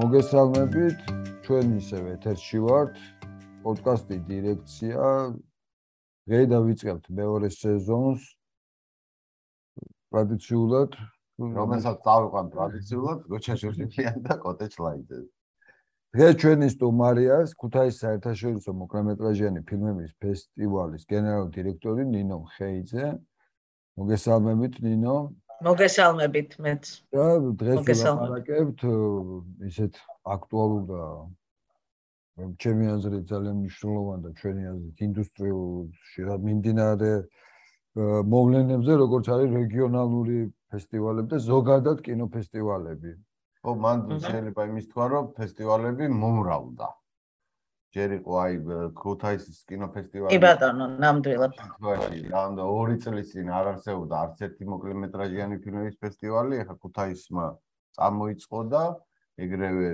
მოგესალმებით. ჩვენ ისევ ეთერში ვართ. პოდკასტი დირექცია. დღე დავიწყებთ მეორე სეზონს. ტრადიციულად რომელსაც წავიყვან ტრადიციულად გოჩა ჟურნალიან და კოტეჯ ლაიძე დღე ჩვენი სტუმარიას ქუთაისის საერთაშორისო მოკლემეტრაჟიანი ფილმების ფესტივალის გენერალური დირექტორი ნინო ხეიძე. მოგესალმებით ნინო მოგესალმებით მეც. და დღეს ვილაპარაკებთ ისეთ აქტუალურ და ჩემი აზრით ძალიან მნიშვნელოვან და ჩვენი აზრით ინდუსტრიულ მიმდინარე მოვლენებზე, როგორც არის რეგიონალური ფესტივალები და ზოგადად კინოფესტივალები. ო მან შეიძლება იმის თქვა, რომ ფესტივალები მომრავლდა. ჯერ იყო აი ქუთაისის კინოფესტივალი. კი ბატონო, ნამდვილად. და ორი წლის წინ არ არსებობდა არც ერთი მოკლემეტრაჟიანი ფილმების ფესტივალი, ახლა ქუთაისმა წამოიწყო და ეგრევე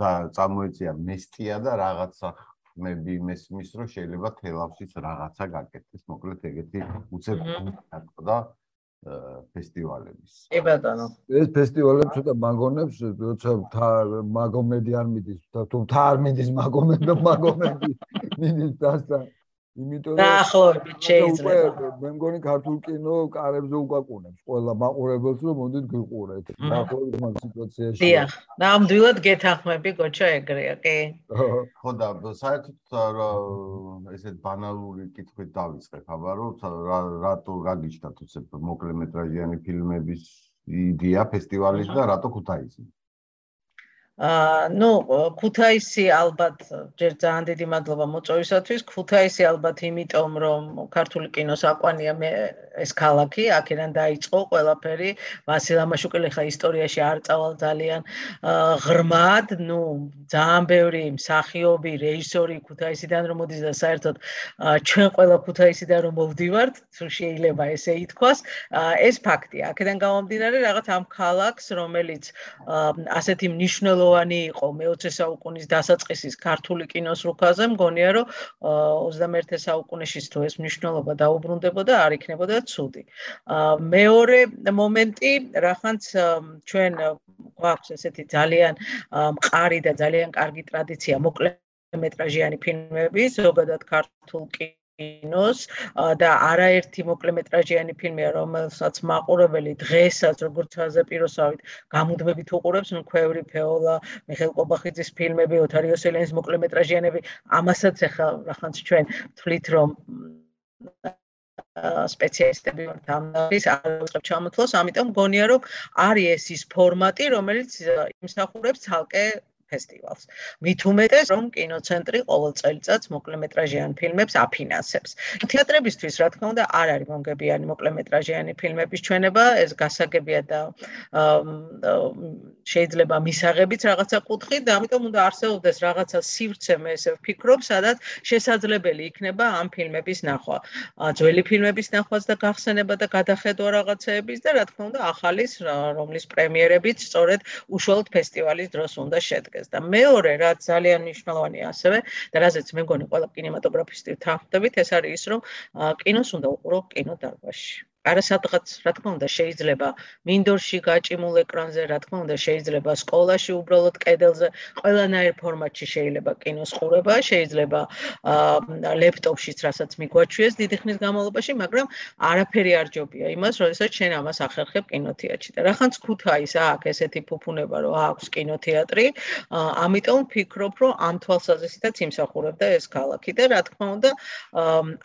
და წამოიწია მესტია და რაღაცა ხმები მესმის რომ შეიძლება თელავშიც რაღაცა გაკეთდეს, მოკლედ ეგეთი უცებ და ფესტივალების. კი ბატონო. ეს ფესტივალები ცოტა მაგონებს, როცა მაგომედი არ მიდის, თუ თარ მიდის მაგომედი და მაგომედი მიდის დასთან. იმიტომ რომ დაახლოებით შეიძლება. მე მგონი ქართულ კინო კარებზე უკაკუნებს. ყველა მაყურებელს რომ მოდით გიყურეთ დაახლოებით მაგ სიტუაციაში. დიახ ნამდვილად გეთანხმები გოჩა ეგრეა კი? ხო და საერთოდ ესეთ ბანალური კითხვით დავიწყებ აბა რომ რატო გაგიჩნდათ უცებ მოკლემეტრაჟიანი ფილმების იდეა ფესტივალის და რატო ქუთაისი აა ნუ ქუთაისი ალბათ ჯერ ძალიან დიდი მადლობა მოწვევისათვის. ქუთაისი ალბათ იმიტომ რომ ქართული კინოს აყვანია მე ეს ქალაქი, აქედან დაიწყო ყველაფერი. ვასილ ამაშუკელი ხა ისტორიაში არ წავალ ძალიან ღრმად, ნუ ძალიან ბევრი მსახიობი, რეჟისორი ქუთაისიდან რომ მოდის და საერთოდ ჩვენ ყველა ქუთაისიდან რომ მოვდივართ, თუ შეიძლება ესე ითქვას, ეს ფაქტია. აქედან გამომდინარე რაღაც ამ ქალაქს, რომელიც ასეთი მნიშვნელოვანი მნიშვნელოვანი იყო მე-20 საუკუნის დასაწყისის ქართული კინოს რუკაზე, მგონია რომ 21 საუკუნეში თუ ეს მნიშვნელობა დაუბრუნდებოდა, არ იქნებოდა ცუდი. მეორე მომენტი, რახანც ჩვენ გვაქვს ესეთი ძალიან მყარი და ძალიან კარგი ტრადიცია მოკლე მეტრაჟიანი ფილმები, ზოგადად ქართულ კინოს კინოს და არაერთი მოკლემეტრაჟიანი ფილმია, რომელსაც მაყურებელი დღესაც როგორც ფაზე პიროსავით გამუდმებით უყურებს, ნუ ქვევრი ფეოლა, მიხელ ყობახიძის ფილმები, ოთარ იოსელიანის მოკლემეტრაჟიანები, ამასაც ახლა რახანს ჩვენ ვთვლით რომ სპეციალისტები ვართ ამ ის აღწევ ჩამოთვლას, ამიტომ მგონია რომ არის ეს ის ფორმატი, რომელიც იმსახურებს ცალკე ფესტივალს. მით უმეტეს რომ კინოცენტრი ყოველ წელიწადს მოკლემეტრაჟიან ფილმებს აფინანსებს. თეატრებისთვის რა თქმა უნდა არ არის მონგებიანი მოკლემეტრაჟიანი ფილმების ჩვენება, ეს გასაგებია და შეიძლება მისაღებიც რაღაცა კუთხით და ამიტომ უნდა არსებობდეს რაღაცა სივრცე მე ესე ვფიქრობ, სადაც შესაძლებელი იქნება ამ ფილმების ნახვა. ძველი ფილმების ნახვაც და გახსენება და გადახედვა რაღაცეების და რა თქმა უნდა ახალის რომლის პრემიერებიც სწორედ უშუალოდ ფესტივალის დროს უნდა შედგეს. ეს და მეორე რაც ძალიან მნიშვნელოვანია ასევე და რაზეც მე მგონი ყველა კინემატოგრაფისტი თანხმდებით ეს არის ის რომ კინოს უნდა უყურო კინოდარბაზში არასადღაც რა თქმა უნდა შეიძლება მინდორში გაჭიმულ ეკრანზე რა თქმა უნდა შეიძლება სკოლაში უბრალოდ კედელზე ყველანაირ ფორმატში შეიძლება კინოს ყურება შეიძლება ლეპტოპშიც რასაც მიგვაჩვიეს დიდი ხნის განმავლობაში მაგრამ არაფერი არ ჯობია იმას როდესაც შენ ამას ახერხებ კინოთეატრში. და რახანს ქუთაის აქ ესეთი ფუფუნება რომ აქვს კინოთეატრი ამიტომ ვფიქრობ რომ ამ თვალსაზრისითაც იმსახურებდა ეს ქალაქი და რა თქმა უნდა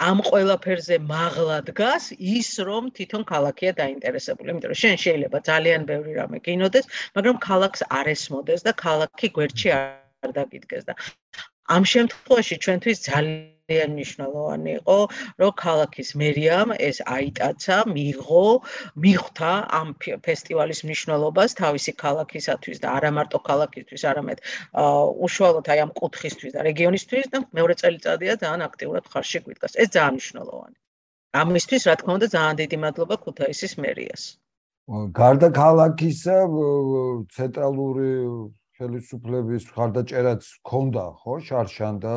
ამ ყველაფერზე მაღლა დგას ის რომ თვითონ ქალაქია დაინტერესებული, იმიტომ რომ შენ შეიძლება ძალიან ბევრი რამე გინოდეს, მაგრამ ქალაქს არ ესმოდეს და ქალაქი გვერდში არ დაგიდგეს და ამ შემთხვევაში ჩვენთვის ძალიან მნიშვნელოვანი იყო, რომ ქალაქის მერიამ ეს აიტაცა, მიიღო, მიხვდა ამ ფესტივალის მნიშვნელობას თავისი ქალაქისათვის და არა მარტო ქალაქისთვის, არამედ უშუალოდ აი ამ კუთხისთვის და რეგიონისთვის და მეორე წელიწადია ძალიან აქტიურად ხარში გვიდგას. ეს ძალიან მნიშვნელოვანია. ამისთვის რა თქმა უნდა ძალიან დიდი მადლობა ქუთაისის მერიას. გარდა ქალაქისა ცენტრალური ხელისუფლების ხარდაჭერაც ქონდა, ხო, შარშან და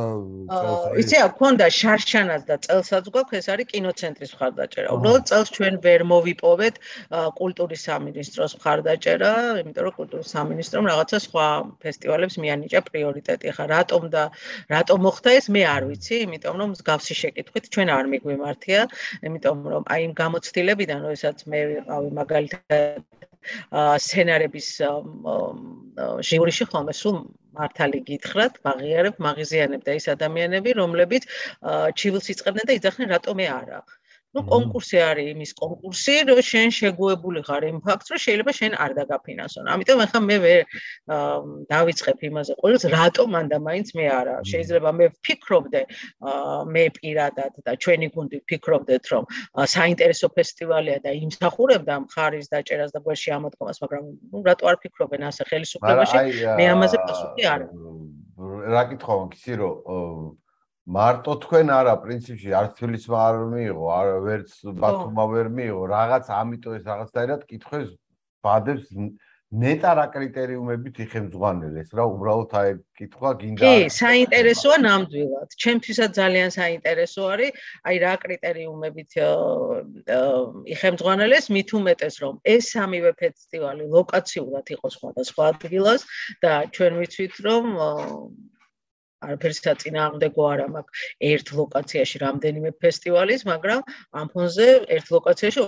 წელს. იცი, ქონდა შარშანაც და წელსაც გვაქვს ეს არის კინოცენტრის ხარდაჭერა. უბრალოდ წელს ჩვენ ვერ მოვიპოვეთ კულტურის სამინისტროს ხარდაჭერა, იმიტომ რომ კულტურის სამინისტრომ რაღაცა სხვა ფესტივალებს მიანიჭა პრიორიტეტი. ხა რატომ და რატომ მოხდა ეს მე არ ვიცი, იმიტომ რომ მსგავსი შეკითხვით ჩვენ არ მიგვიმართია, იმიტომ რომ აი იმ გამოცდილებიდან, როდესაც მე ვიყავი მაგალითად სცენარების ჟიურიში ხოლმე სულ მართალი გითხრათ, მაგიარებ, მაგიზიანებ და ის ადამიანები, რომლებიც ჩივილს იწყებდნენ და იძახდნენ რატომ მე არა. ну კონკურსი არის იმის კონკურსი რომ შენ შეგუებული ხარ იმ ფაქტს რომ შეიძლება შენ არ დაგაფინანსონ ამიტომ ახლა მე ვერ დავიწყებ იმაზე ყოველს რატომ მანდა მაინც მე არა შეიძლება მე ვფიქრობდე მე პირადად და ჩვენი გუნდი ვფიქრობდეთ რომ საინტერესო ფესტივალია და იმსახურებდა მხარის დაჭერას და გვერდში ამოდგომას მაგრამ ну რატო არ ფიქრობენ ასე ხელისუფლებაში მე ამაზე პასუხი არ რა კითხავ კი რომ მარტო თქვენ არა პრინციპში არც თბილისმა არ მიიღო არ ვერც ბათუმმა ვერ მიიღო. რაღაც ამიტომ ეს რაღაცაირად კითხეს ბადებს ნეტა რა კრიტერიუმებით იხემძღვანელ ეს რა უბრალოდ აი კითხვა გინდა კი საინტერესოა ნამდვილად. ჩემთვისაც ძალიან საინტერესო არის აი რა კრიტერიუმებით იხემძღვანელეს მით უმეტეს რომ ეს სამივე ფესტივალი ლოკაციურად იყოს სხვადასხვა ადგილას და ჩვენ ვიცით რომ არაფერს საწინააღმდეგო არ მაქვს ერთ ლოკაციაში რამდენიმე ფესტივალის, მაგრამ ამ ფონზე ერთ ლოკაციაში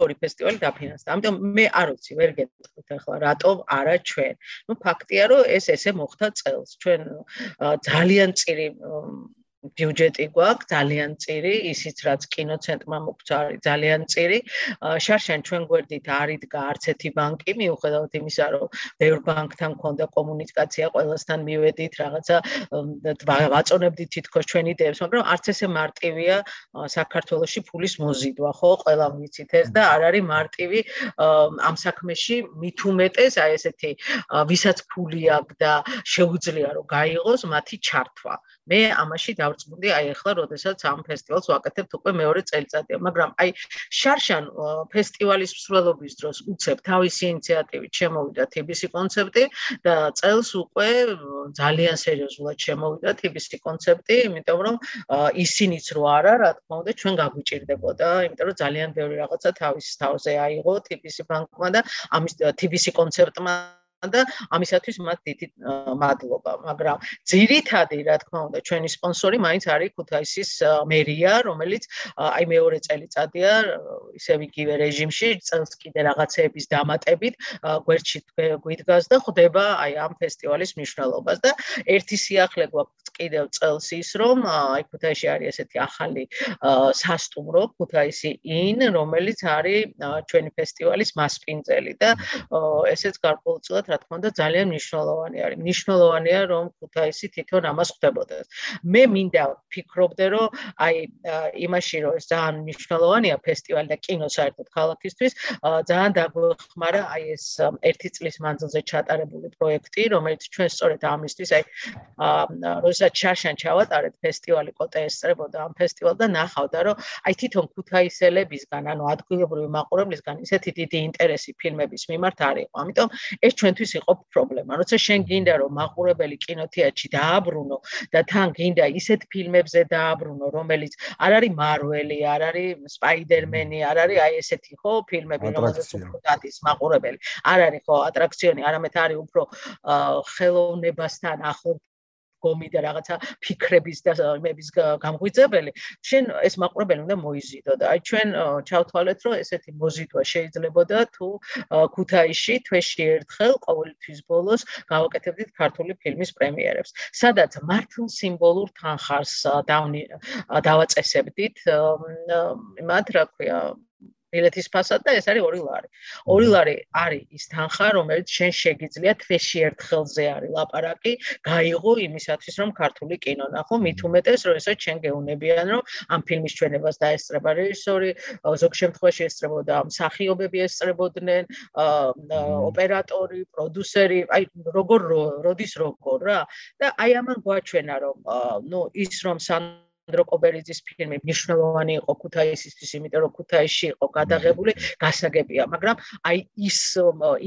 ორი ფესტივალი დაფინანსდა. ამიტომ მე არ ვიცი, ვერ გეტყვით ახლა რატომ არა ჩვენ. ნუ ფაქტია, რომ ეს ესე მოხდა წელს. ჩვენ ძალიან წირი ბიუჯეტი გვაქვს ძალიან წირი, ისიც რაც კინოცენტრმა მოგცა არის ძალიან წირი. შარშან ჩვენ გვერდით არ იდგა არც ერთი ბანკი, მიუხედავად იმისა, რომ ბევრ ბანკთან მქონდა კომუნიკაცია, ყველასთან მივედით, რაღაცა ვაწონებდით თითქოს ჩვენი იდეებს, მაგრამ არც ესე მარტივია საქართველოსი ფულის მოზიდვა, ხო? ყველა ვიცით ეს და არ არის მარტივი ამ საქმეში უმეტეს აი ესეთი ვისაც ფული აქვს და შეუძლია რომ გაიღოს მათი ჩართვა. მე ამაში დავწმუნდი აი ახლა როდესაც ამ ფესტივალს ვაკეთებთ უკვე მეორე წელიწადია მაგრამ აი შარშან ფესტივალის მსვლელობის დროს უცებ თავისი ინიციატივით შემოვიდა TBC კონცეფტი და წელს უკვე ძალიან სერიოზულად შემოვიდა TBC კონცეფტი იმიტომ რომ ისინიც რო არა რა თქმა უნდა ჩვენ გაგვიჭirdებოდა იმიტომ რომ ძალიან ბევრი რაღაცა თავის თავზე აიღო TBC ბანკმა და ამის TBC კონცეფტმა და ამისათვის მათ დიდი მადლობა, მაგრამ ძირითადი, რა თქმა უნდა, ჩვენი სპონსორი მაინც არის ქუთაისის მერია, რომელიც აი მეორე წელიწადია ისევ იგივე რეჟიმში, წელს კიდე რაღაცეების დამატებით გვერდში გვიდგას და ხვდება აი ამ ფესტივალის მნიშვნელობას და ერთი სიახლე გვაქვს კიდევ წელს ის, რომ აი ქუთაისში არის ესეთი ახალი სასტუმრო, ქუთაისი in, რომელიც არის ჩვენი ფესტივალის მასპინძელი და ესეც გარკვეულწილად რა თქმა უნდა ძალიან მნიშვნელოვანი არის. მნიშვნელოვანია რომ ქუთაისი თვითონ ამას ხვდებოდეს. მე მინდა ფიქრობდე რომ აი იმაში რომ ეს ძალიან მნიშვნელოვანია ფესტივალი და კინო საერთოდ ქალაქისთვის, ძალიან დაგვეხმარა აი ეს ერთი წლის მანძილზე ჩატარებული პროექტი, რომელიც ჩვენ სწორედ ამისთვის აი როდესაც ჩაშან ჩავატარეთ ფესტივალი კოტე ესწრებოდა ამ ფესტივალს და ნახავდა რომ აი თვითონ ქუთაისელებისგან, ანუ ადგილობრივი მაყურებლისგან ისეთი დიდი ინტერესი ფილმების მიმართ არის. ამიტომ ეს ჩვენ ჩვენთვის იყო პრობლემა. როცა შენ გინდა რომ მაყურებელი კინოთეატრში დააბრუნო და თან გინდა ისეთ ფილმებზე დააბრუნო, რომელიც არ არის მარველი, არ არის სპაიდერმენი, არ არის აი ესეთი ხო ფილმები, რომელზეც უფრო დადის მაყურებელი. არ არის ხო ატრაქციონი, არამედ არის უფრო ხელოვნებასთან ახლო გომი და რაღაცა ფიქრების და იმების გამღვიძებელი შენ ეს მაყურებელი უნდა მოიზიდო და აი ჩვენ ჩავთვალეთ რომ ესეთი მოზიდვა შეიძლებოდა თუ ქუთაისში თვეში ერთხელ ყოველთვის ბოლოს გავაკეთებდით ქართული ფილმის პრემიერებს. სადაც მართლ სიმბოლურ თანხარს დავაწესებდით იმათ რა ქვია ბილეთის ფასად და ეს არის 2 ლარი. 2 ლარი არის ის თანხა, რომელიც შენ შეგიძლია თვეში ერთხელზე არის ლაპარაკი, გაიღო იმისათვის, რომ ქართული კინო ნახო, მით უმეტეს, რომ ესა ჩვენ გეუნებიან, რომ ამ ფილმის ჩვენებას დაესწრება რეჟისორი, ზოგ შემთხვევაში ესწრებოდა მსახიობები ესწრებოდნენ, ოპერატორი, პროდიუსერი, აი როგორ როდის როგორ რა. და აი ამან გვაჩვენა, რომ ნუ ის რომ სან ალექსანდრო კობერიძის ფილმი მნიშვნელოვანი იყო ქუთაისისთვის, იმიტომ რომ ქუთაისში იყო გადაღებული, გასაგებია, მაგრამ აი ის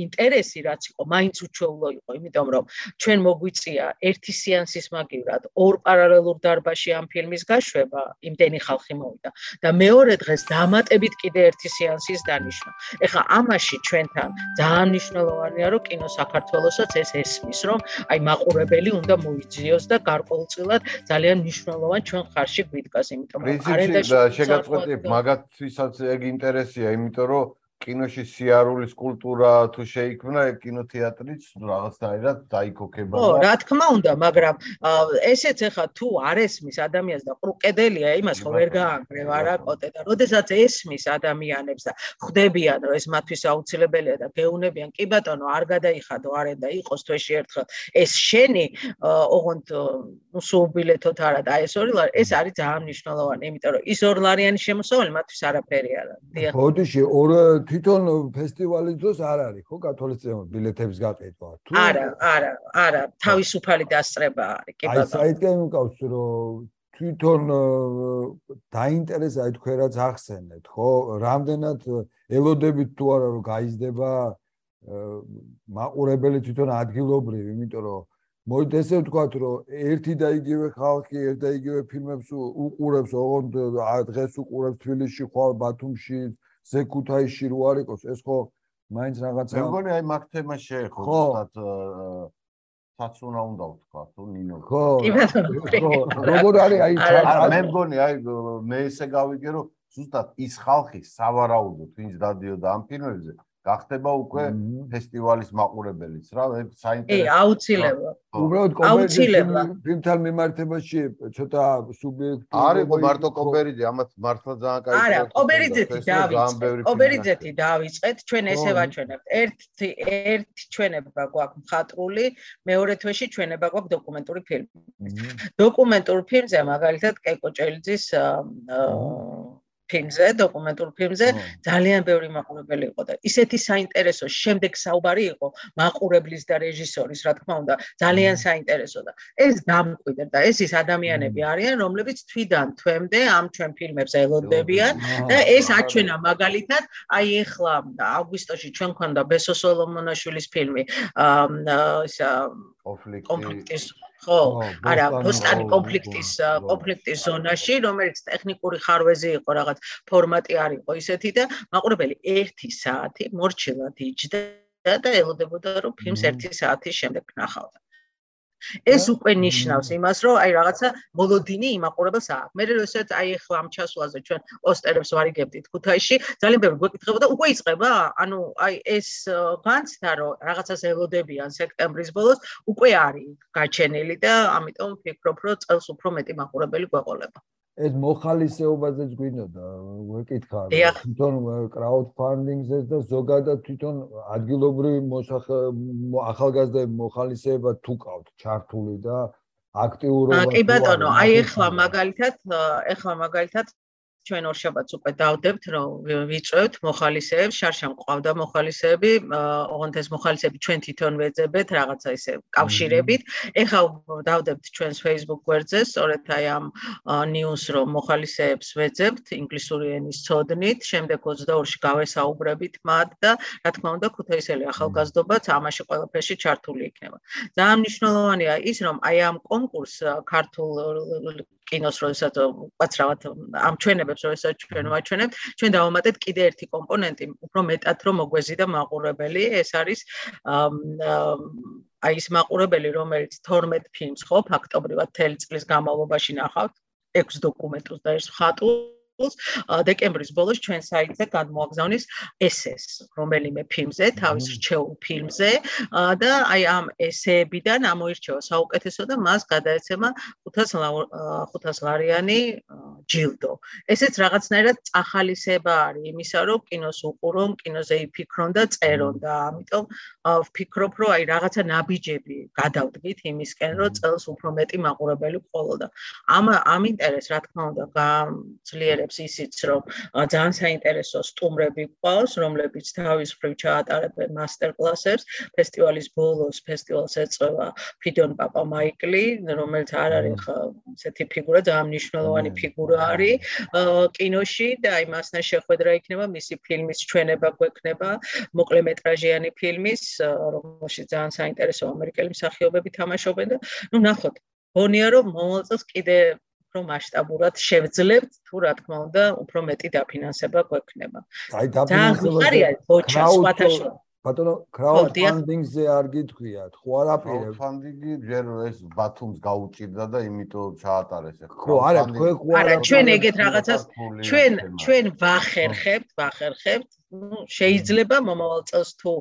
ინტერესი რაც იყო, მაინც უჩვეულო იყო, იმიტომ რომ ჩვენ მოგვიწია ერთი სეანსის მაგივრად ორ პარალელურ დარბაზში ამ ფილმის გაშვება, იმდენი ხალხი მოვიდა და მეორე დღეს დამატებით კიდე ერთი სეანსის დანიშნა. ეხლა ამაში ჩვენთან ძალიან მნიშვნელოვანია, რომ კინო საქართველოსაც ეს ესმის, რომ აი მაყურებელი უნდა მოიძიოს და გარკვეულწილად ძალიან მნიშვნელოვან ჩვენ ხარში გვიდგას, იმიტომ რომ არენდაში შეგაწყვეტი მაგათვისაც ეგ ინტერესია, იმიტომ რომ კინოში სიარულის კულტურა თუ შეიქმნა კინოთეატრიც? რაღაცნაირად დაიქოქება და ხო რა თქმა უნდა მაგრამ ესეც ახლა თუ არ ესმის ადამიანს და ყრუკედელია იმას ხო ვერ გაანგრევ არა კოტე და როდესაც ესმის ადამიანებს და ხვდებიან რომ ეს მათთვის აუცილებელია და გეუნებიან კი ბატონო არ გადაიხადო არენ და იყოს თვეში ერთხელ. ეს შენი ოღონდ უსუბილეთოთ არა და ეს ორი ლარი ეს არის ძალიან მნიშვნელოვანი იმიტომ რომ ის ორ ლარიანი შემოსავალი მათთვის არაფერი არა დიახ. ბოდიში ორ თვითონ ფესტივალის დროს არ არის ხო კათოლიციზმის ბილეთების გაყიდვა თუ არა არა არა თავისუფალი დასწრება არის კი ბატონო აი საერთოდ მკავს რომ თვითონ დაინტერესა თქვენ რაც ახსენეთ ხო? რამდენად ელოდებით თუ არა რომ გაიზდება მაყურებელი თვითონ ადგილობრივი იმიტომ რომ მოდი ესე ვთქვათ რომ ერთი და იგივე ხალხი ერთ და იგივე ფილმებს უყურებს ოღონდ დღეს უყურებს თბილისში ხვალ ბათუმში ზეკუთაისში რო არ იყოს ეს ხო მაინც რაღაცა მე მგონი აი მაგ თემას შეეხო თათ თაც უნდა უნდა ვთქვა თუ ნინო. ხო. ხო როგორ არის აი არა მე მგონი აი მე ესე გავიგე რომ ზუსტად ის ხალხი სავარაუდოდ ვინც დადიოდა ამ ფილმებზე გახდება უკვე ფესტივალის მაყურებელიც რა ეს საინტერესო კი აუცილებლად. უბრალოდ კომერციული ფილმთან მიმართებაში ცოტა სუბიექტური არის მარტო კომერცია ამათ მართლა ძალიან კაი არა კომერციეთი დავიწყეთ კომერციეთი დავიწყეთ ჩვენ ესე ვაჩვენებთ ერთი ერთი ჩვენება გვაქვს მხატვრული მეორე თვეში ჩვენება გვაქვს დოკუმენტური ფილმი. დოკუმენტურ ფილმზე მაგალითად კეკო ჭელიძის აა ფილმზე, დოკუმენტურ ფილმზე ძალიან ბევრი მაყურებელი იყო და ისეთი საინტერესო შემდეგ საუბარი იყო მაყურებლის და რეჟისორის, რა თქმა უნდა, ძალიან საინტერესო და ეს დამკვიდრ და ეს ის ადამიანები არიან, რომლებიც თვიდან თვემდე ამ ჩვენ ფილმებს ელოდებიან და ეს აჩვენა მაგალითად, აი ეხლა აგვისტოში ჩვენ ქონდა ბესო სოლომონაშვილის ფილმი, აა ისა კონფლიქტის ხო არა პოსტანი კონფლიქტის კონფლიქტის ზონაში რომელიც ტექნიკური ხარვეზი იყო რაღაც ფორმატი არ იყო ისეთი და მაყურებელი 1 საათი მორჩილად იჯდა და ელოდებოდა რომ ფილმს 1 საათის შემდეგ ნახავდა ეს უკვე ნიშნავს იმას, რომ აი რაღაცა მოლოდინი იმაყურებელს აქვს. მე როდესაც აი ახლა ამ ჩასვლაზე ჩვენ პოსტერებს ვარიგებდით ქუთაისში, ძალიან ბევრი გვეკითხებოდა, უკვე იწება? ანუ აი ეს განცდა, რომ რაღაცას ელოდებიან სექტემბრის ბოლოს, უკვე არის გაჩენილი და ამიტომ ვფიქრობ, რომ წელს უფრო მეტი მაყურებელი გვეყოლება. ეს მოხალისეობაზეც გვინდოდა ვეკითხა თვითონ კრაუდფანდინგზე და ზოგადად თვითონ ადგილობრივი ახალგაზრდები მოხალისეება თუ ყავთ ჩართული და აქტიურობა კი ბატონო აი ეხლა მაგალითად ეხლა მაგალითად ჩვენ ორშაბათს უკვე დავდებთ რომ ვიწევთ მოხალისეებს შარშამ ყავდა მოხალისეები ოღონდ ეს მოხალისეები ჩვენ თვითონ ვეძებთ რაღაცა ისე კავშირებით. ეხლა დავდებთ ჩვენს Facebook გვერდზე სწორედ აი ამ news რომ მოხალისეებს ვეძებთ ინგლისური ენის ცოდნით შემდეგ 22-ში გავესაუბრებით მათ და რა თქმა უნდა ქუთაისელი ახალგაზრდობაც ამაში ყველაფერში ჩართული იქნება. ძალიან მნიშვნელოვანია ის რომ აი ამ კონკურს ქართულ კინოს როდესაც უკაცრავად ამ ჩვენებებს როდესაც ჩვენ ვაჩვენებთ ჩვენ დავამატეთ კიდე ერთი კომპონენტი უფრო მეტად რომ მოგვეზიდა მაყურებელი. ეს არის აი ეს მაყურებელი რომელიც 12 ფილმს ხო ფაქტობრივად თელი წლის განმავლობაში ნახავთ. 6 დოკუმენტს და ეს ხატულ დეკემბრის ბოლოს ჩვენ საიტზე გადმოაგზავნის SS რომელიმე ფილმზე, თავის რჩეულ ფილმზე და აი ამ ესეებიდან ამოირჩევა საუკეთესო და მას გადაეცემა 500 500 ლარიანი ჯილდო. ესეც რაღაცნაირად წახალისება არის იმისა, რომ კინოს უყურონ, კინოზე იფიქრონ და წერონ და ამიტომ ვფიქრობ, რომ აი რაღაცა ნაბიჯები გადავდგით იმისკენ, რომ წელს უფრო მეტი მაყურებელი ყოლოდა. ამ ამ ინტერესს რა თქმა უნდა გაძლიერებს ისიც, რომ ძალიან საინტერესო სტუმრები ყავს, რომლებიც თავის მხრივ ჩაატარებენ მასტერკლასებს ფესტივალის ბოლოს ფესტივალს ეწევა ფიდონ პაპამაიკლი, რომელიც არ არის ხა ესეთი ფიგურა, ძალიან მნიშვნელოვანი ფიგურა არის კინოში და აი მასთან შეხვედრა იქნება მისი ფილმის ჩვენება გვექნება, მოკლემეტრაჟიანი ფილმის, რომელშიც ძალიან საინტერესო ამერიკელი მსახიობები თამაშობენ და ნუ ნახოთ. გონია რომ მომავალ წელს კიდე რომ მასშტაბურად შევძლებთ თუ რა თქმა უნდა უფრო მეტი დაფინანსება გვექნება. აი დაფინანსება. ძალიან ხარია ბოჩა სხვათა შორის. ბატონო კრაუდფანდინგზე არ გითქვიათ ხო არაფერი? კრაუდფანდინგი ჯერ ეს ბათუმს გაუჭირდა და იმიტომ ჩაატარეს ახლა ხო არა თქვენ ხო არა ჩვენ ეგეთ რაღაცას ჩვენ ჩვენ ვახერხებთ ვახერხებთ ну შეიძლება მომავალ წელს თუ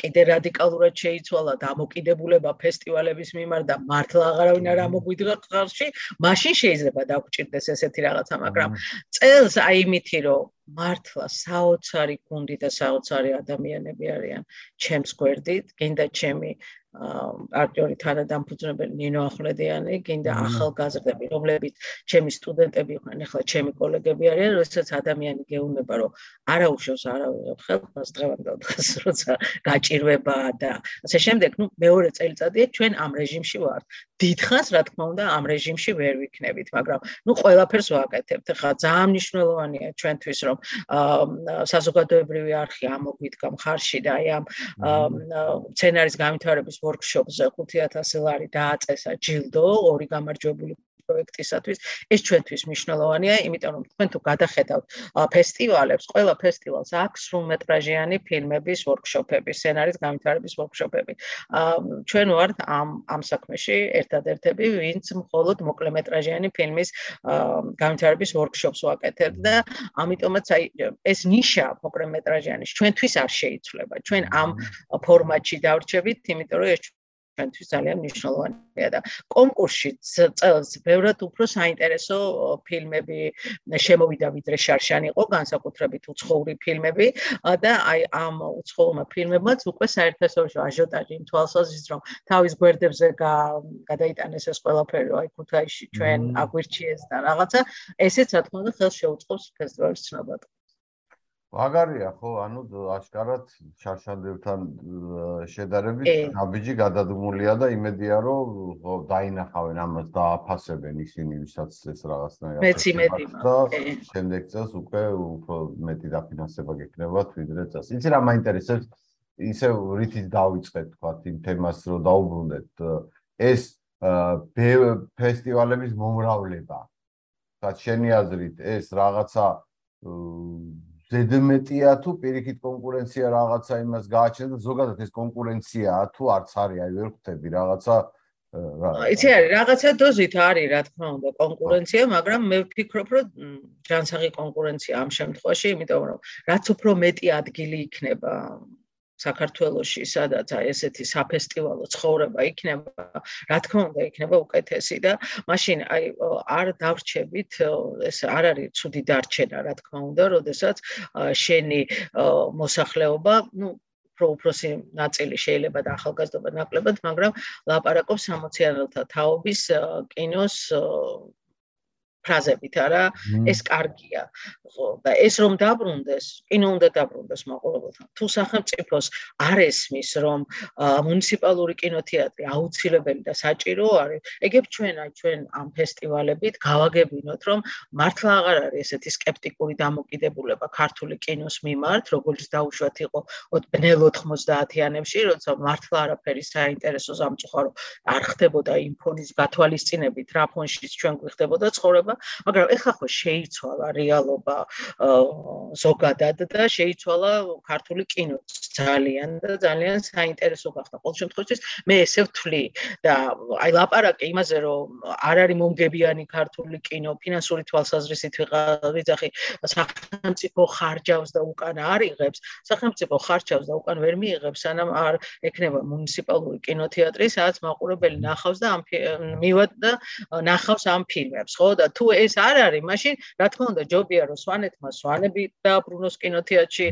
კიდე რადიკალურად შეიცვალა დამოკიდებულება ფესტივალების მიმართ და მართლა აღარავინ არ ამოგვიდგა ხალხში, მაშინ შეიძლება დაგვჭირდეს ესეთი რაღაცა, მაგრამ წელს აი იმითი რომ მართლა საოცარი გუნდი და საოცარი ადამიანები არიან ჩემს გვერდით, გინდა ჩემი აქტიორი თანადამფუძნებელი ნინო ახვლედიანი, გინდა ახალგაზრდები, რომლებიც ჩემი სტუდენტები იყვნენ, ახლა ჩემი კოლეგები არიან, როდესაც ადამიანი გეუბნება, რომ არა უშავს არავინ ხელს დღევანდელ დღეს, როცა გაჭირვება და ასე შემდეგ, ну, მეორე წელიწადია ჩვენ ამ რეჟიმში ვართ. დიდხანს, რა თქმა უნდა, ამ რეჟიმში ვერ ვიქნებით, მაგრამ ну, ყველაფერს ვაკეთებთ. ახლა ძალიან მნიშვნელოვანია ჩვენთვის, რომ საზოგადოებრივი არხი ამოგვიდგა მხარში და აი ამ სცენარის განვითარების ვორქშოპზე 5000 ლარი დააწესა ჯილდო ორი გამარჯვებული პროექტისათვის ეს ჩვენთვის მნიშვნელოვანია, იმიტომ რომ თქვენ თუ გადახედავთ ფესტივალებს, ყველა ფესტივალს აქვს სრულმეტრაჟიანი ფილმების ვორქშოპები, სცენარის განვითარების ვორქშოპები. ჩვენ ვართ ამ ამ საქმეში ერთადერთები, ვინც მხოლოდ მოკლემეტრაჟიანი ფილმის განვითარების ვორქშოპს ვაკეთებთ და ამიტომაც აი ეს ნიშა მოკლემეტრაჟიანის ჩვენთვის არ შეიცვლება. ჩვენ ამ ფორმატში დავრჩებით, იმიტომ რომ ეს ჩვენთვის ძალიან მნიშვნელოვანია და კონკურსში წელს ბევრად უფრო საინტერესო ფილმები შემოვიდა ვიდრე შარშანი იყო განსაკუთრებით უცხოური ფილმები და აი ამ უცხოურმა ფილმებმაც უკვე საერთაშორისო აჟიოტაჟი იმ თვალსაზრისით რომ თავის გვერდებზე გადაიტანეს ეს ყველაფერი აი ქუთაისში ჩვენ აგვირჩიეს და რაღაცა ესეც რა თქმა უნდა ხელს შეუწყობს ფესტივალის ცნობად. მაგარია ხო? ანუ აშკარად შარშანდებთან შედარებით ნაბიჯი გადადგმულია და იმედია რომ ხო დაინახავენ ამას და აფასებენ ისინი ვისაც ეს რაღაცნაირად მეც იმედი მაქვს შემდეგ წელს უკვე უფრო მეტი დაფინანსება გექნებათ ვიდრე წელს. იცი რა მაინტერესებს? ისე რითიც დავიწყეთ თქვა იმ თემას რომ დაუბრუნდეთ. ეს ფესტივალების მომრავლება. და შენი აზრით ეს რაღაცა ზედმეტია თუ პირიქით კონკურენცია რაღაცა იმას გააჩნდა და ზოგადად ეს კონკურენციაა თუ არც არის აი ვერ ხვდები რაღაცა იცი არის რაღაცა დოზით არის რა თქმა უნდა კონკურენცია მაგრამ მე ვფიქრობ რომ ჯანსაღი კონკურენცია ამ შემთხვევაში იმიტომ რომ რაც უფრო მეტი ადგილი იქნება საქართველოში, სადაც აი ესეთი საფესტივალო ცხოვრება იქნება, რა თქმა უნდა, იქნება უკეთესი და მაშინ აი არ დავრჩებით, ეს არ არის ცუდი დარჩენა, რა თქმა უნდა, როდესაც შენი მოსახლეობა, ну, უფრო უფროსი ნაწილი შეიძლება და ახალგაზრდობა ნაკლებად, მაგრამ ლაპარაკობს 60-იანელთა თაობის კინოს ფრაზებით არა? ეს კარგია. ხო და ეს რომ დაბრუნდეს კინო უნდა დაბრუნდეს მაყურებელთან. თუ სახელმწიფოს არ ესმის რომ მუნიციპალური კინოთეატრი აუცილებელი და საჭირო არის ეგებ ჩვენა ჩვენ ამ ფესტივალებით გავაგებინოთ რომ მართლა აღარ არის ესეთი скеპტიკური დამოკიდებულება ქართული კინოს მიმართ როგორც დაუშვათ იყო 80-90-იანებში როცა მართლა არაფერი საინტერესო სამწუხარო არ ხდებოდა იმ ფონის გათვალისწინებით რა ფონშიც ჩვენ გვიხდებოდა ცხოვრება რეალობა, მაგრამ ეხლა ხო შეიცვალა რეალობა ზოგადად და შეიცვალა ქართული კინო ძალიან და ძალიან საინტერესო გახდა. ყოველ შემთხვევაში მე ესე ვთვლი და აი ლაპარაკი იმაზე რომ არ არის მომგებიანი ქართული კინო ფინანსური თვალსაზრისით ვიღახი სახელმწიფო ხარჯავს და უკან არ იღებს, სახელმწიფო ხარჯავს და უკან ვერ მიიღებს, სანამ არ ექნება მუნიციპალური კინოთეატრი, სადაც მაყურებელი ნახავს და ამ მივად და ნახავს ამ ფილმებს, ხო? და თუ თუ ეს არ არის, მაშინ რა თქმა უნდა ჯობია რომ სვანეთმა სვანები დააბრუნოს კინოთეატრში,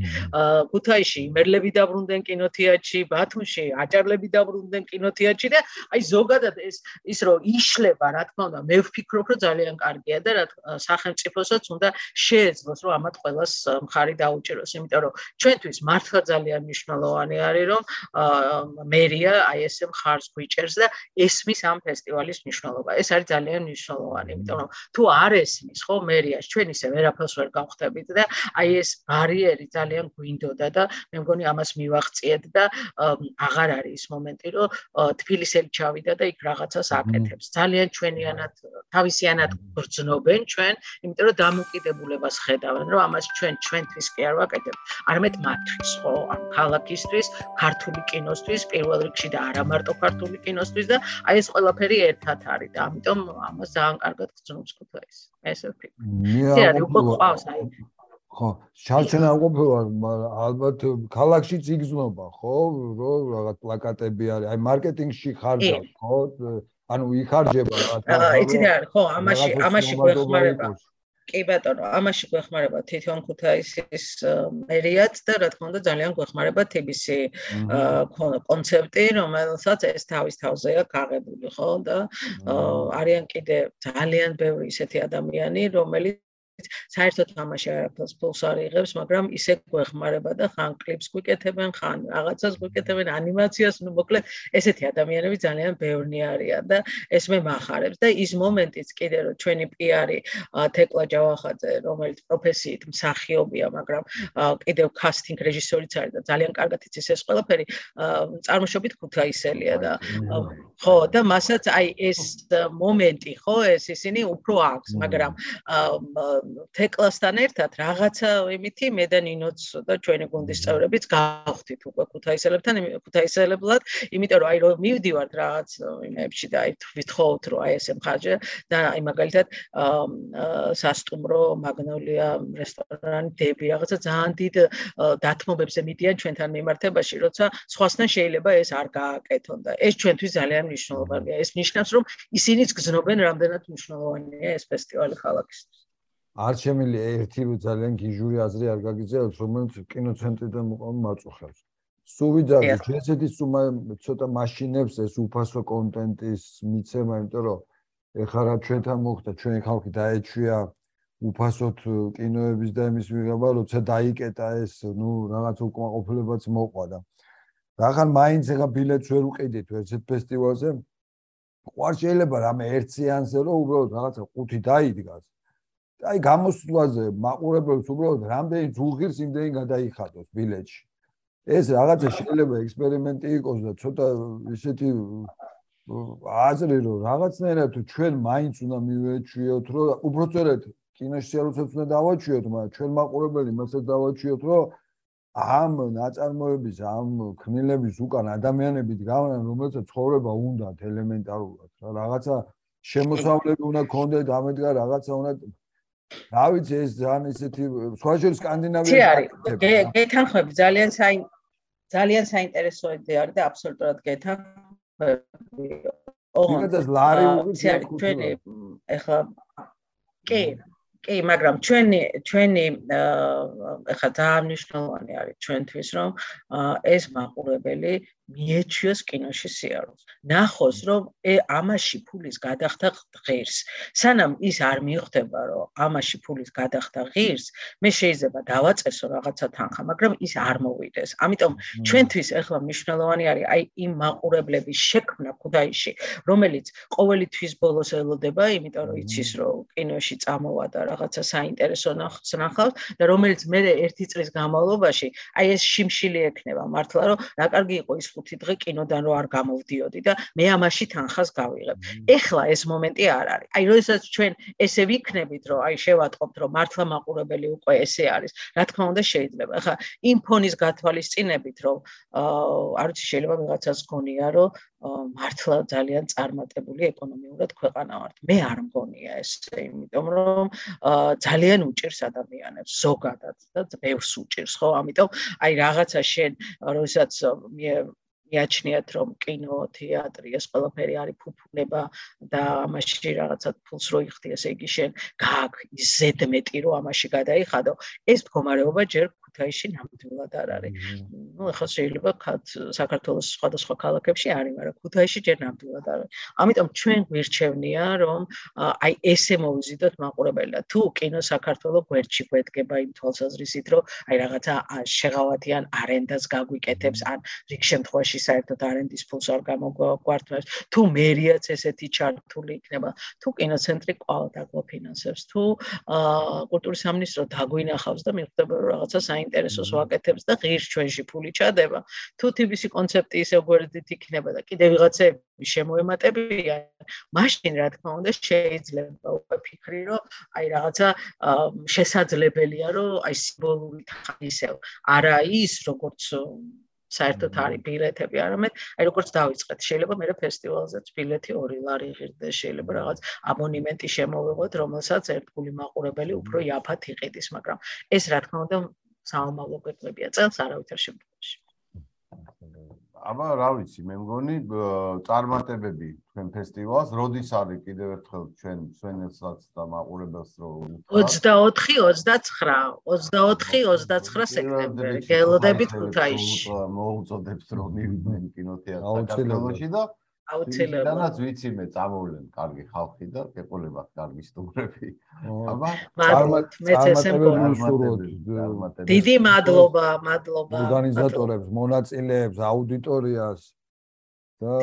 ქუთაისში იმერლები დაბრუნდნენ კინოთეატრში, ბათუმში აჭარლები დაბრუნდნენ კინოთეატრში და აი ზოგადად ეს ის რომ იშლება, რა თქმა უნდა, მე ვფიქრობ რომ ძალიან კარგია და რა სახელმწიფოსაც უნდა შეეძლოს რომ ამათ ყოველას მხარი დაუჭიროს, იმიტომ რომ ჩვენთვის მართლა ძალიან მნიშვნელოვანი არის რომ მერია აი ესე მხარს გვიჭერს და ესმის ამ ფესტივალის მნიშვნელობა. ეს არის ძალიან მნიშვნელოვანი, იმიტომ რომ თუ არ ესმის ხო მერიას ჩვენ ისე ვერაფერს ვერ გავხდებით და აი ეს ბარიერი ძალიან გვინდოდა და მე მგონი ამას მივაღწიეთ და აღარ არის ის მომენტი რომ თბილისელი ჩავიდა და იქ რაღაცას აკეთებს. ძალიან ჩვენიანად თავისიანად გრძნობენ ჩვენ, იმიტომ რომ დამოკიდებულებას ხედავენ, რომ ამას ჩვენ ჩვენთვის კი არ ვაკეთებ, არამედ მათთვის ხო, ამ ქალაქისთვის, ქართული კინოსთვის პირველ რიგში და არა მარტო ქართული კინოსთვის და აი ეს ყველაფერი ერთად არის და ამიტომ ამას ძალიან კარგად გრძნობს ეს ვფიქრობ. მე არ ვიყავს აი ხო, შარჩენა უყოფილოა, მაგრამ ალბათ ქალაქში ციგზნობა, ხო, რომ რაღაც პლაკატები არის, აი მარკეტინგში ხარჯავს, ხო? ანუ იხარჯება რა. იცი რა, ხო, ამაში ამაში გვეხმარება. კი ბატონო, ამაში გვეხმარება თვითონ ქუთაისის მერიაც და რა თქმა უნდა ძალიან გვეხმარება TBC კონცეფტი, რომელსაც ეს თავის თავზეა გაღებული, ხო და არიან კიდე ძალიან ბევრი ისეთი ადამიანი, რომელიც საერთოდ თამაში არაფერს ფულს არ იღებს, მაგრამ ისე გვეხმარება და ხან კლიპს გვიკეთებენ, ხან რაღაცას გვიკეთებენ, ანიმაციას, ну მოკლედ ესეთი ადამიანები ძალიან ბევრი არიან და ეს მე מחარებს და ის მომენტიც კიდე რომ ჩვენი პიარი თეკლა ჯავახაძე, რომელიც პროფესიით მსახიობია, მაგრამ კიდევ კასტინგ რეჟისორიც არის და ძალიან კარგად იცის ეს ყველაფერი, წარმოშობით ქუთაისელია და ხო და მასაც აი ეს მომენტი ხო ეს ისინი უფრო აქვს, მაგრამ თეკლასთან ერთად რაღაცა იმითი მე და ნინოც და ჩვენი გუნდის წევრებიც გავხდით უკვე ქუთაისელებთან ქუთაისელებლად იმიტომ რომ აი რომ მივდივართ რაღაც იმებში და აი ვითხოვთ რომ აი ესე მხარჯე და აი მაგალითად სასტუმრო მაგნოლია რესტორანი დები რაღაცა ძალიან დიდ დათმობებზე მიდიან ჩვენთან მიმართებაში როცა სხვასთან შეიძლება ეს არ გააკეთონ და ეს ჩვენთვის ძალიან მნიშვნელოვანია. ეს ნიშნავს რომ ისინიც გზნობენ რამდენად მნიშვნელოვანია ეს ფესტივალი ქალაქისთვის არ შემიძლია ერთი რო ძალიან გიჟური აზრი არ გაგიძელოს, რომელიც კინოცენტრიდან მოყავ მაწუხებს. სულ ვიძახი, ესეთი სულ ცოტა მაშინებს ეს უფასო კონტენტის მიცემა, იმიტომ რომ ეხლა რა ჩვენთან მოხდა, ჩვენი ხალხი დაეჩვია უფასოდ კინოების და იმის მიღება, როცა დაიკეტა ეს, ну, რაღაც უკმაყოფილებაც მოყვა და რახან მაინც ეხა ბილეთს ვერ უყიდით ერთ ფესტივალზე. ყوار შეიძლება რამე ერთ სეანსზე რომ უბრალოდ რაღაცა ყუთი დაიდგას. აი გამოსვლაზე მაყურებელს უბრალოდ რამდენი ძუღირს იმდენი გადაიხადოს ბილეთში. ეს რაღაცა შეიძლება ექსპერიმენტი იყოს და ცოტა ისეთი აზრი რომ რაღაცნაირად ჩვენ მაინც უნდა მივეჩვიოთ რომ უბრალოდ კინოში არუცაც უნდა დავაჩვიოთ, მაგრამ ჩვენ მაყურებელი მასაც დავაჩვიოთ რომ ამ ნაწარმოების ამ ქნილების უკან ადამიანები დგავენ რომელსაც ცხოვრება უნდათ ელემენტარულად რა რაღაცა შემოსავლები უნდა კონდეთ ამედგა რაღაცა უნდა რა ვიცი ეს ძალიან ისეთი სხვა შორის სკანდინავიაში გეთანხმები ძალიან საინ ძალიან საინტერესო იდეა არის და აბსოლუტურად გეთანხმები. ოღონდ ეს ლარი უგზავნა ჩვენი ეხლა კი კი, მაგრამ ჩვენი ჩვენი ეხლა ძალიან მნიშვნელოვანი არის ჩვენთვის, რომ ეს მაყურებელი მიეჩვიოს კინოში სიარულს. ნახოს, რომ ამაში ფულის გადახდა ღირს. სანამ ის არ მიხვდება, რომ ამაში ფულის გადახდა ღირს, მე შეიძლება დავაწესო რაღაცა თანხა, მაგრამ ის არ მოვიდეს. ამიტომ ჩვენთვის ეხლა მნიშვნელოვანი არის აი იმ მაყურებლების შექმნა ქუდაიში, რომელიც ყოველი თვის ბოლოს ელოდება, იმიტომ რომ იცის, რომ კინოში წამოვა და რაღაცა საინტერესო ნახავს და რომელიც მე ერთი წლის განმავლობაში აი ეს შიმშილი ექნება მართლა რომ რა კარგი იყო ის ხუთი დღე კინოდან რო არ გამოვდიოდი და მე ამაში თანხას გავიღებ. ეხლა ეს მომენტი არ არის. აი როდესაც ჩვენ ესე ვიქნებით რომ აი შევატყობთ რომ მართლა მაყურებელი უკვე ესე არის. რა თქმა უნდა შეიძლება. ეხლა იმ ფონის გათვალისწინებით რომ აა არ ვიცი შეიძლება ვიღაცას გონია რომ მართლა ძალიან წარმატებული ეკონომიურად ქვეყანა ვართ. მე არ მგონია ეს, იმიტომ რომ ძალიან უჭირს ადამიანებს ზოგადად და ბევრს უჭირს, ხო? ამიტომ აი რაღაცა შენ, როდესაც მიაჩნიათ რომ კინო, თეატრი ეს ყველაფერი არის ფუფუნება და ამაში რაღაცა ფულს რო იხდი, ესე იგი შენ გააქვს ზედმეტი რო ამაში გადაიხადო, ეს მდგომარეობა ჯერ ქუთაისში ნამდვილად არ არის. ნუ ახლა შეიძლება ხათ საქართველოს სხვადასხვა ქალაქებში არის, მაგრამ ქუთაისში ჯერ ნამდვილად არ არის. ამიტომ ჩვენ გვირჩევნია, რომ აი ესე მოვიზიდოთ მაყურებელი და თუ კინო საქართველოს გვერდში გვედგება იმ თვალსაზრისით, რომ აი რაღაცა შეღავათიან არენდას გაგვიკეთებს, ან რიგ შემთხვევაში საერთოდ არენდის ფულს არ გამოგვართმევს, თუ მერიაც ესეთი ჩართული იქნება, თუ კინოცენტრი ყავა დაგვაფინანსებს, თუ კულტურის სამინისტრო დაგვინახავს და მიხვდება რომ რაღაცა საინტერესოს ვაკეთებს და ღირს ჩვენში ფული ჩადება. თუ თიბისი კონცეფტი ისე გვერდით იქნება და კიდე ვიღაცები შემოემატებია, მაშინ რა თქმა უნდა შეიძლება ვფიქრი, რომ აი რაღაცა შესაძლებელია, რომ აი სიმბოლური ისევ არა ის როგორც საერთოდ არის ბილეთები, არამედ აი როგორც დავიწყეთ, შეიძლება მე ფესტივალზეც ბილეთი 2 ლარი ღირდეს, შეიძლება რაღაც აბონემენტი შემოვიღოთ, რომელსაც ერთგული მაყურებელი უფრო იაფად იყიდის, მაგრამ ეს რა თქმა უნდა საომალო ქვეყნებია წელს არავითარ შემთხვევაში. აბა რა ვიცი, მე მგონი წარმატებები თქვენ ფესტივალს, როდის არის კიდევ ერთხელ ჩვენ სვენელსაც და მაყურებელს რო 24-29 24-29 სექტემბერი. გელოდებით ქუთაისში. მოუწოდებს რომ მივიდნენ კინოთეატრში საქართველოში და აუცილებლად. დანაც ვიცი მე წამოვლენ კარგი ხალხი და გეყოლებათ კარგი სტუმრები. აბა წარმატებები. დიდი მადლობა, მადლობა. ორგანიზატორებს, მონაწილეებს, აუდიტორიას.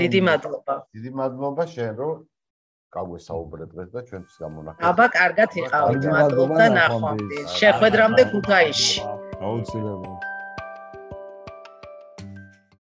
დიდი მადლობა. დიდი მადლობა შენ რომ გაგვესაუბრეთ დღეს და ჩვენთვის გამონახეთ. აბა კარგად იყავით. მადლობა ნახვამდის. შეხვედრამდე ქუთაისში. აუცილებლად.